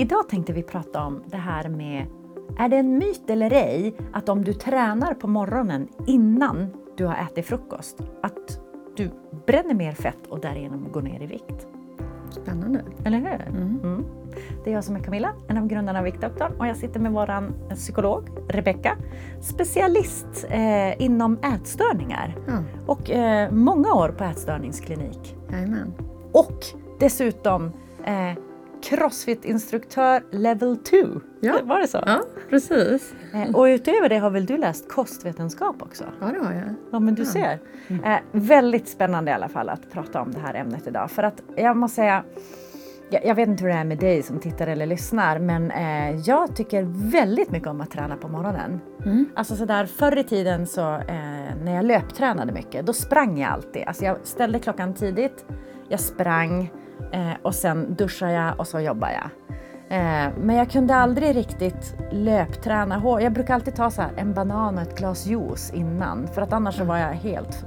Idag tänkte vi prata om det här med, är det en myt eller ej att om du tränar på morgonen innan du har ätit frukost, att du bränner mer fett och därigenom går ner i vikt? Spännande. Eller hur? Mm. Mm. Det är jag som är Camilla, en av grundarna av Viktdoktorn och jag sitter med vår psykolog Rebecka, specialist eh, inom ätstörningar Ja. och eh, många år på ätstörningsklinik. Jajamän. Och dessutom eh, Crossfit-instruktör level 2. Ja. Var det så? Ja, precis. Eh, och utöver det har väl du läst kostvetenskap också? Ja, det har jag. Ja men du Ja. ser. Eh, väldigt spännande i alla fall att prata om det här ämnet idag. För att jag måste säga, jag, jag vet inte hur det är med dig som tittar eller lyssnar men eh, jag tycker väldigt mycket om att träna på morgonen. Mm. Alltså sådär förr i tiden så eh, när jag löptränade mycket då sprang jag alltid. Alltså jag ställde klockan tidigt, jag sprang eh, och sen duschade jag och så jobbade jag. Eh, men jag kunde aldrig riktigt löpträna hårt. Jag brukar alltid ta så här en banan och ett glas juice innan för att annars så var jag helt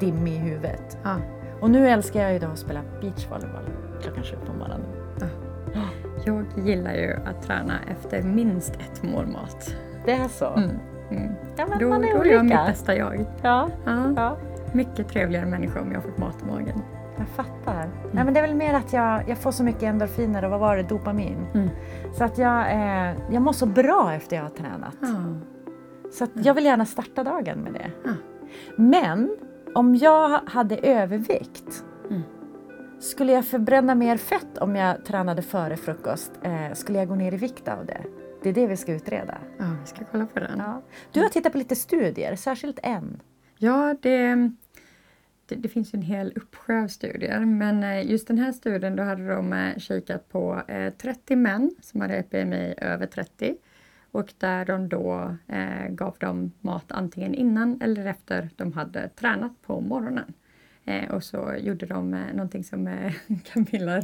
dimmig i huvudet. Ja. Och nu älskar jag ju då att spela beachvolleyboll klockan sju på morgonen. Jag gillar ju att träna efter minst ett mål mat. Det är så? Mm. Mm. Ja, men Då, man är då är jag mitt olika. bästa jag. Ja, Ja. ja. Mycket trevligare människa om jag har fått mat i magen. Jag fattar. Nej, men det är väl mer att jag, jag får så mycket endorfiner och vad var det, dopamin. Mm. Så att jag, eh, jag mår så bra efter jag har tränat. Ja. Så att jag vill gärna starta dagen med det. Men om jag hade övervikt, Mm. skulle jag förbränna mer fett om jag tränade före frukost? Eh, skulle jag gå ner i vikt av det? Det är det vi ska utreda. ja, vi ska kolla på den. Ja. Du har tittat på lite studier, särskilt en. Ja, det, det, finns ju en hel uppsjö av studier, men eh, just den här studien då hade de eh, kikat på eh, 30 män som hade EPMI över 30 och där de då eh, gav dem mat antingen innan eller efter de hade tränat på morgonen. Eh, och så gjorde de eh, någonting som eh, Camilla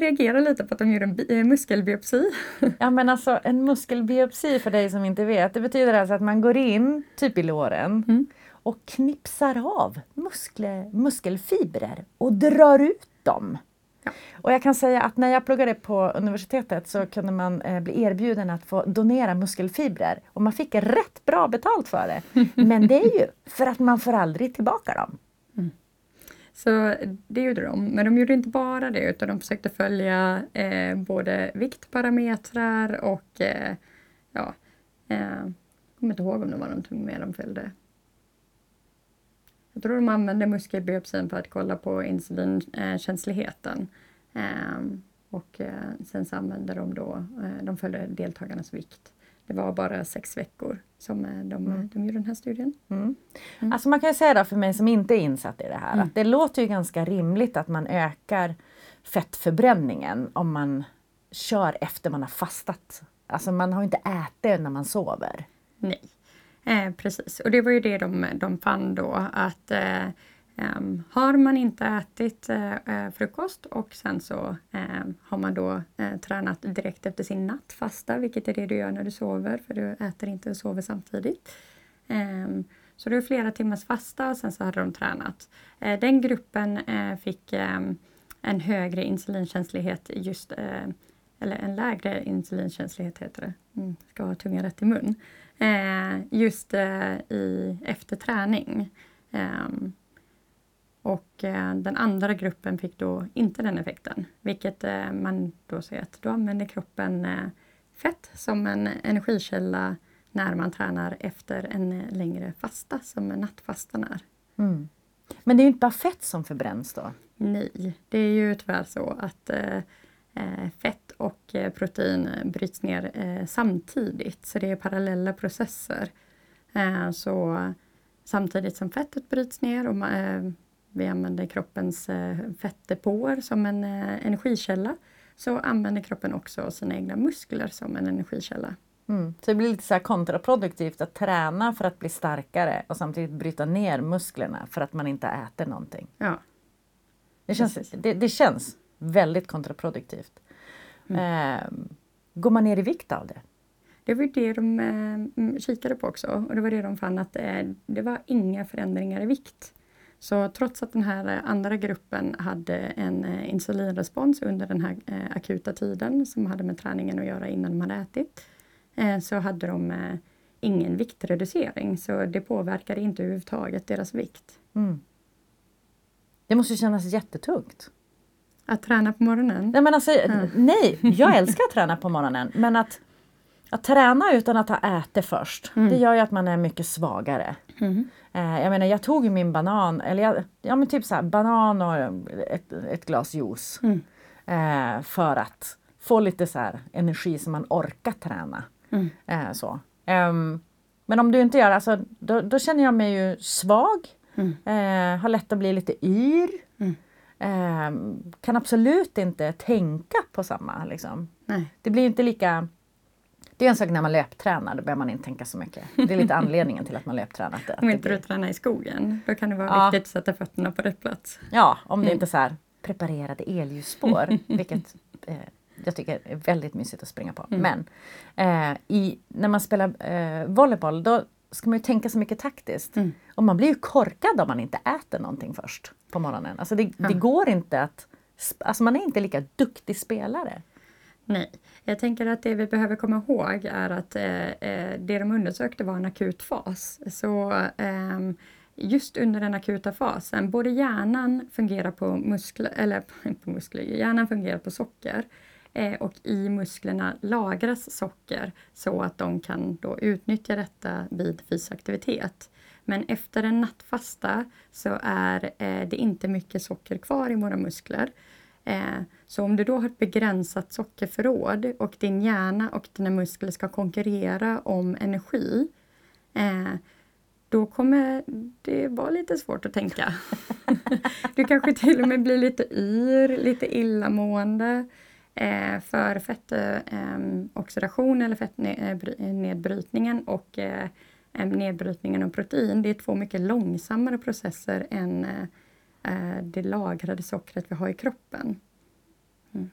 reagerar lite på att de gjorde en bi- eh, muskelbiopsi. Ja men alltså en muskelbiopsi för dig som inte vet, det betyder alltså att man går in, typ i låren, Mm. Och knipsar av muskle, muskelfibrer och drar ut dem. Ja. Och jag kan säga att när jag pluggade på universitetet så kunde man eh, bli erbjuden att få donera muskelfibrer och man fick rätt bra betalt för det. Men det är ju för att man får aldrig tillbaka dem. Så det gjorde de, men de gjorde inte bara det utan de försökte följa eh, både viktparametrar och eh, ja, eh, jag kommer inte ihåg om det var någonting mer de följde. Jag tror de använde muskelbiopsin för att kolla på insulinkänsligheten. Eh, och eh, sen så använde de då, eh, de följde deltagarnas vikt. Det var bara sex veckor som eh, de, Mm. de gjorde den här studien. Mm. Mm. Alltså man kan ju säga då för mig som inte är insatt i det här Mm. att det låter ju ganska rimligt att man ökar fettförbränningen om man kör efter man har fastat. Alltså man har inte ätit när man sover. Nej, eh, precis. Och det var ju det de, de fann då att eh, em, har man inte ätit eh, eh frukost och sen så eh, har man då eh, tränat direkt efter sin nattfasta, vilket är det du gör när du sover, för du äter inte och sover samtidigt. Em, så det är flera timmars fasta och sen så hade de tränat. Eh, den gruppen eh, fick en högre insulinkänslighet just eh, eller en lägre insulinkänslighet heter det. Mm, ska ha tungan rätt i mun. Eh, just eh, i, efter träning. Ehm, och eh, den andra gruppen fick då inte den effekten. Vilket man då säger att då använder kroppen fett som en energikälla när man tränar efter en längre fasta som nattfastan är. Mm. Men det är ju inte bara fett som förbränns då. Nej, det är ju tyvärr så att eh, fett och eh, protein bryts ner eh, samtidigt, så det är parallella processer. Eh, så samtidigt som fettet bryts ner och eh, vi använder kroppens eh, fettdepåer som en eh, energikälla, så använder kroppen också sina egna muskler som en energikälla. Mm. Så det blir lite så kontraproduktivt att träna för att bli starkare och samtidigt bryta ner musklerna för att man inte äter någonting. Ja, Det känns, det, det känns väldigt kontraproduktivt. Eh, går man ner i vikt av det? Det var det de eh, kikade på också och det var det de fann att eh, det var inga förändringar i vikt. Så trots att den här andra gruppen hade en eh, insulinrespons under den här eh, akuta tiden som hade med träningen att göra innan de hade ätit, eh, så hade de eh, ingen viktreducering. Så det påverkade inte överhuvudtaget deras vikt. Mm. Det måste kännas jättetungt. Att träna på morgonen? Nej, men alltså, nej, jag älskar att träna på morgonen men att, att träna utan att ha ätit först, det gör ju att man är mycket svagare. Mm. Eh, jag menar jag tog min banan, eller jag, ja men typ så här, banan och ett, ett glas juice. Mm. Eh, för att få lite så här energi så man orkar träna. Mm. Eh, så. Ehm, men om du inte gör alltså, då, då känner jag mig ju svag. Mm. Eh, har lätt att bli lite yr. Mm. Eh, kan absolut inte tänka på samma. Liksom. Nej. Det blir inte lika... Det är en sak när man löptränar, då behöver man inte tänka så mycket. Det är lite anledningen till att man löptränar. att Om inte du blir- tränar i skogen, då kan det vara Ja. viktigt att sätta fötterna på rätt plats. Ja, om det Mm. inte är så här preparerade elljusspår, vilket eh, jag tycker är väldigt mysigt att springa på. Mm. Men eh, i, när man spelar eh, volleyboll då ska man ju tänka så mycket taktiskt. Mm. Och man blir ju korkad om man inte äter någonting först på morgonen. Alltså det, det går inte att... Alltså man är inte lika duktig spelare. Nej, jag tänker att det vi behöver komma ihåg är att eh, eh, det de undersökte var en akut fas. Så ehm, just under den akuta fasen, både hjärnan fungerar på muskler, eller på muskler, hjärnan fungerar på socker eh, och i musklerna lagras socker så att de kan då utnyttja detta vid fysisk aktivitet. Men efter en nattfasta så är eh, det inte mycket socker kvar i våra muskler. Eh, så om du då har ett begränsat sockerförråd och din hjärna och dina muskler ska konkurrera om energi, eh, då kommer det vara lite svårt att tänka. du kanske till och med blir lite yr, lite illamående. Eh, för fettoxidation eh, eller fettnedbrytningen eh, och eh, eh, nedbrytningen av protein, det är två mycket långsammare processer än eh, det lagrade sockret vi har i kroppen. Mm.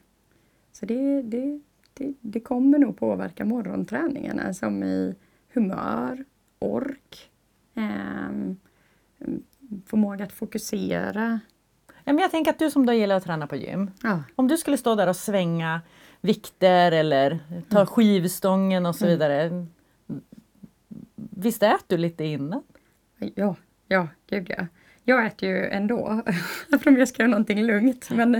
Så det, det, det, det kommer nog påverka morgonträningarna som i humör, ork, eh, förmåga att fokusera. Ja, men jag tänker att du som då gillar att träna på gym. Ja. Om du skulle stå där och svänga vikter eller ta skivstången och så vidare. Visst äter du lite innan? Ja, ja, gud ja. Jag äter ju ändå, för om jag ska göra någonting lugnt. Men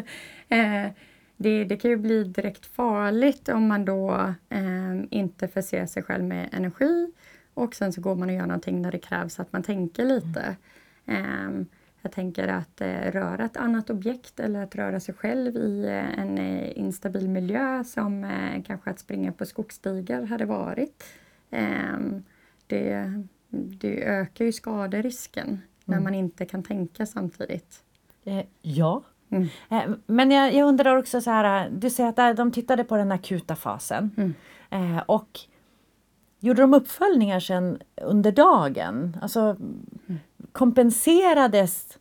eh, det, det kan ju bli direkt farligt om man då eh, inte förser sig själv med energi och sen så går man och gör någonting när det krävs att man tänker lite. Eh, jag tänker att eh, röra ett annat objekt eller att röra sig själv i eh, en eh, instabil miljö som kanske att springa på skogsstigar hade varit. Ehm, det, det ökar ju skaderisken när man inte kan tänka samtidigt. Ja. Mm. Men jag, jag undrar också så här, du säger att de tittade på den akuta fasen. Mm. Och gjorde de uppföljningar sen under dagen? Alltså kompenserades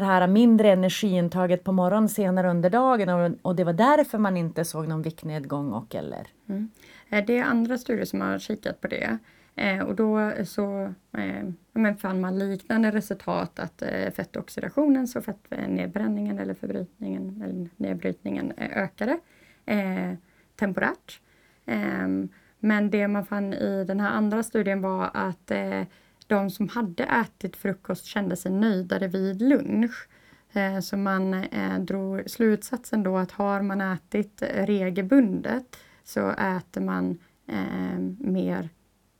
det här mindre energiintaget på morgonen senare under dagen och, och det var därför man inte såg någon viktnedgång och eller? Mm. Eh, det är andra studier som har kikat på det. Eh, och då så eh, men fann man liknande resultat att fettoxidationen, så fettnedbränningen eller förbrytningen eller nedbrytningen ökade eh, temporärt. Ehm, men det man fann i den här andra studien var att eh, de som hade ätit frukost kände sig nöjdare vid lunch. Eh, Så man eh, drog slutsatsen då att har man ätit regelbundet så äter man eh, mer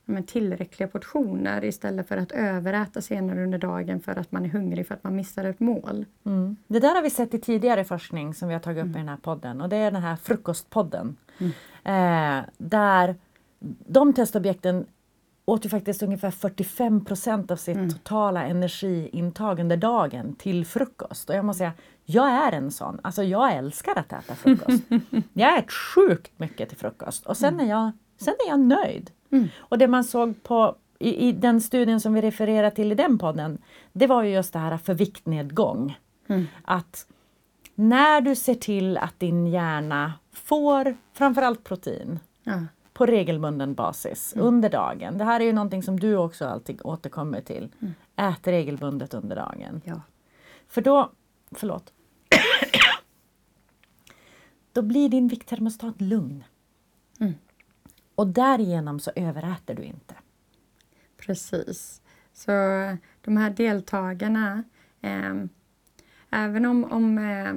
men tillräckliga portioner istället för att överäta senare under dagen för att man är hungrig för att man missar ett mål. Mm. Det där har vi sett i tidigare forskning som vi har tagit upp i den här podden och det är den här frukostpodden. Eh, där de testobjekten åt ju faktiskt ungefär 45 procent av sitt totala energiintag under dagen till frukost. Och jag måste säga, jag är en sån. Alltså jag älskar att äta frukost. jag äter sjukt mycket till frukost och sen är jag, sen är jag nöjd. Och det man såg på i, i den studien som vi refererar till i den podden, det var ju just det här för viktnedgång. Att när du ser till att din hjärna får framförallt protein Ja. På regelbunden basis under dagen. Det här är ju någonting som du också alltid återkommer till. Ät regelbundet under dagen. Ja. För då, förlåt. då blir din vikttermostat lugn. Mm. Och därigenom så överäter du inte. Precis. Så de här deltagarna, eh, även om, om eh,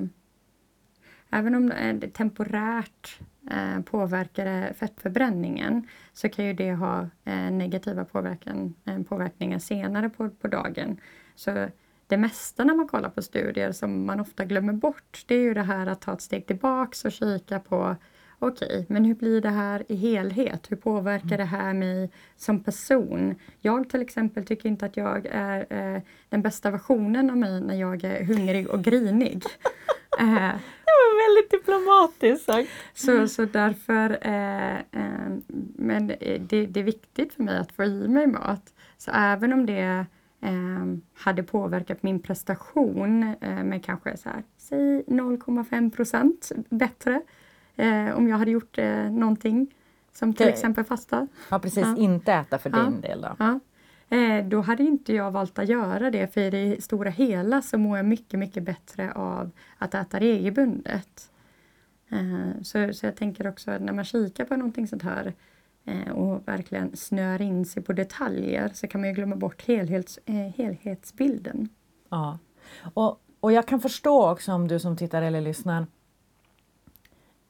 även om det temporärt eh, påverkar fettförbränningen så kan ju det ha eh, negativa påverkan, eh, påverkningar senare på, på dagen. Så det mesta när man kollar på studier som man ofta glömmer bort, det är ju det här att ta ett steg tillbaks och kika på okej, okay, men hur blir det här i helhet? Hur påverkar det här mig som person? Jag till exempel tycker inte att jag är eh, den bästa versionen av mig när jag är hungrig och grinig. eh, det var väldigt diplomatiskt sagt. Så, så därför, eh, eh, men det, det, är viktigt för mig att få i mig mat. Så även om det eh, hade påverkat min prestation eh, med kanske så här, säg 0,5 procent bättre eh, om jag hade gjort någonting som till det, exempel fasta. Ja precis, ja. inte äta för ja. din del då. Ja. Eh, då hade inte jag valt att göra det för i det stora hela så mår jag mycket, mycket bättre av att äta regelbundet. Eh, så, så jag tänker också att när man kikar på någonting sånt här eh, och verkligen snör in sig på detaljer så kan man ju glömma bort helhets, helhetsbilden. Ja, och, och jag kan förstå också om du som tittar eller lyssnar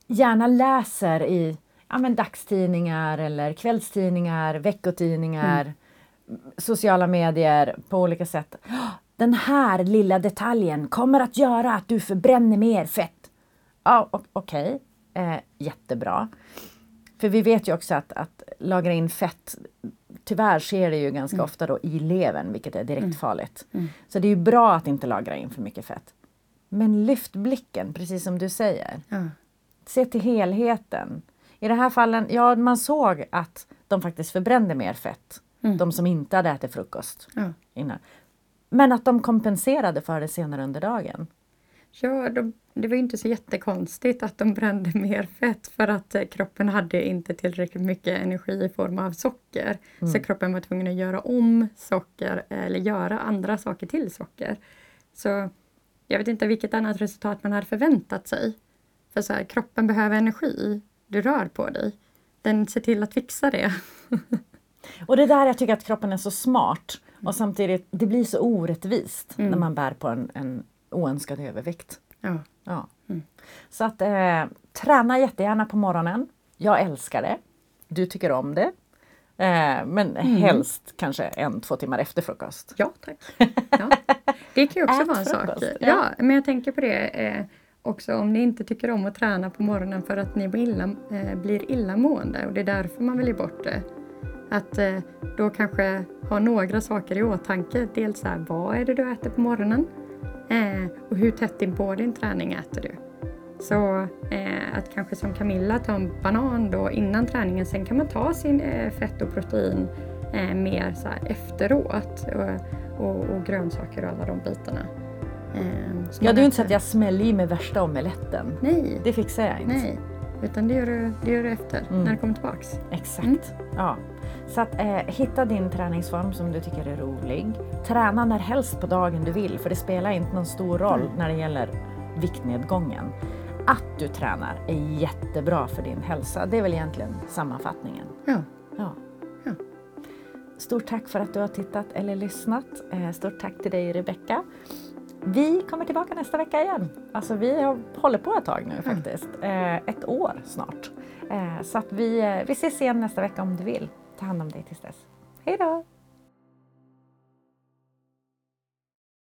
gärna läser i ja, men dagstidningar eller kvällstidningar, veckotidningar, mm. Sociala medier på olika sätt. Den här lilla detaljen kommer att göra att du förbränner mer fett. Ja, Okej, okay. eh, jättebra. För vi vet ju också att, att lagra in fett, tyvärr sker det ju ganska mm. ofta då i levern, vilket är direkt mm. farligt. Mm. Så det är ju bra att inte lagra in för mycket fett. Men lyft blicken, precis som du säger. Se till helheten. I det här fallen, ja man såg att de faktiskt förbrände mer fett. Mm. De som inte hade ätit frukost ja. innan. Men att de kompenserade för det senare under dagen. Ja, de, det var inte så jättekonstigt att de brände mer fett för att eh, kroppen hade inte tillräckligt mycket energi i form av socker. Mm. Så kroppen var tvungen att göra om socker eller göra andra saker till socker. Så jag vet inte vilket annat resultat man hade förväntat sig. För så här, kroppen behöver energi. Du rör på dig. Den ser till att fixa det. och det är där jag tycker att kroppen är så smart. Och samtidigt, det blir så orättvist mm. när man bär på en, en oönskad övervikt. Ja. ja. Mm. Så att eh, träna jättegärna på morgonen. Jag älskar det. Du tycker om det. Eh, men mm. helst kanske en, två timmar efter frukost. Ja, tack. Ja. Det kan ju också vara en frukost, sak. Ja. ja. men jag tänker på det. Eh, också om ni inte tycker om att träna på morgonen för att ni blir, illa, eh, blir illamående och det är därför man väljer bort det. Att eh, då kanske ha några saker i åtanke. Dels här, vad är det du äter på morgonen? Eh, och hur tätt in på din träning äter du? Så eh, att kanske som Camilla ta en banan då innan träningen. Sen kan man ta sin eh, fett och protein eh, mer så efteråt. Och, och, och grönsaker och alla de bitarna. Ja, det är ju inte så att jag smäller i mig värsta omeletten. Nej. Det fixar jag inte. Nej, utan det gör du, det gör du efter, mm. när du kommer tillbaks. Exakt. Mm. Ja. Så att eh, hitta din träningsform som du tycker är rolig. Träna när helst på dagen du vill, för det spelar inte någon stor roll mm. när det gäller viktnedgången. Att du tränar är jättebra för din hälsa. Det är väl egentligen sammanfattningen. Ja. ja. ja. Stort tack för att du har tittat eller lyssnat. Eh, stort tack till dig Rebecka. Vi kommer tillbaka nästa vecka igen. Alltså vi har hållit på ett tag nu faktiskt. Mm. ett år snart. Eh, så att vi, vi ses igen nästa vecka om du vill. Ta hand om dig tills dess. Hej då!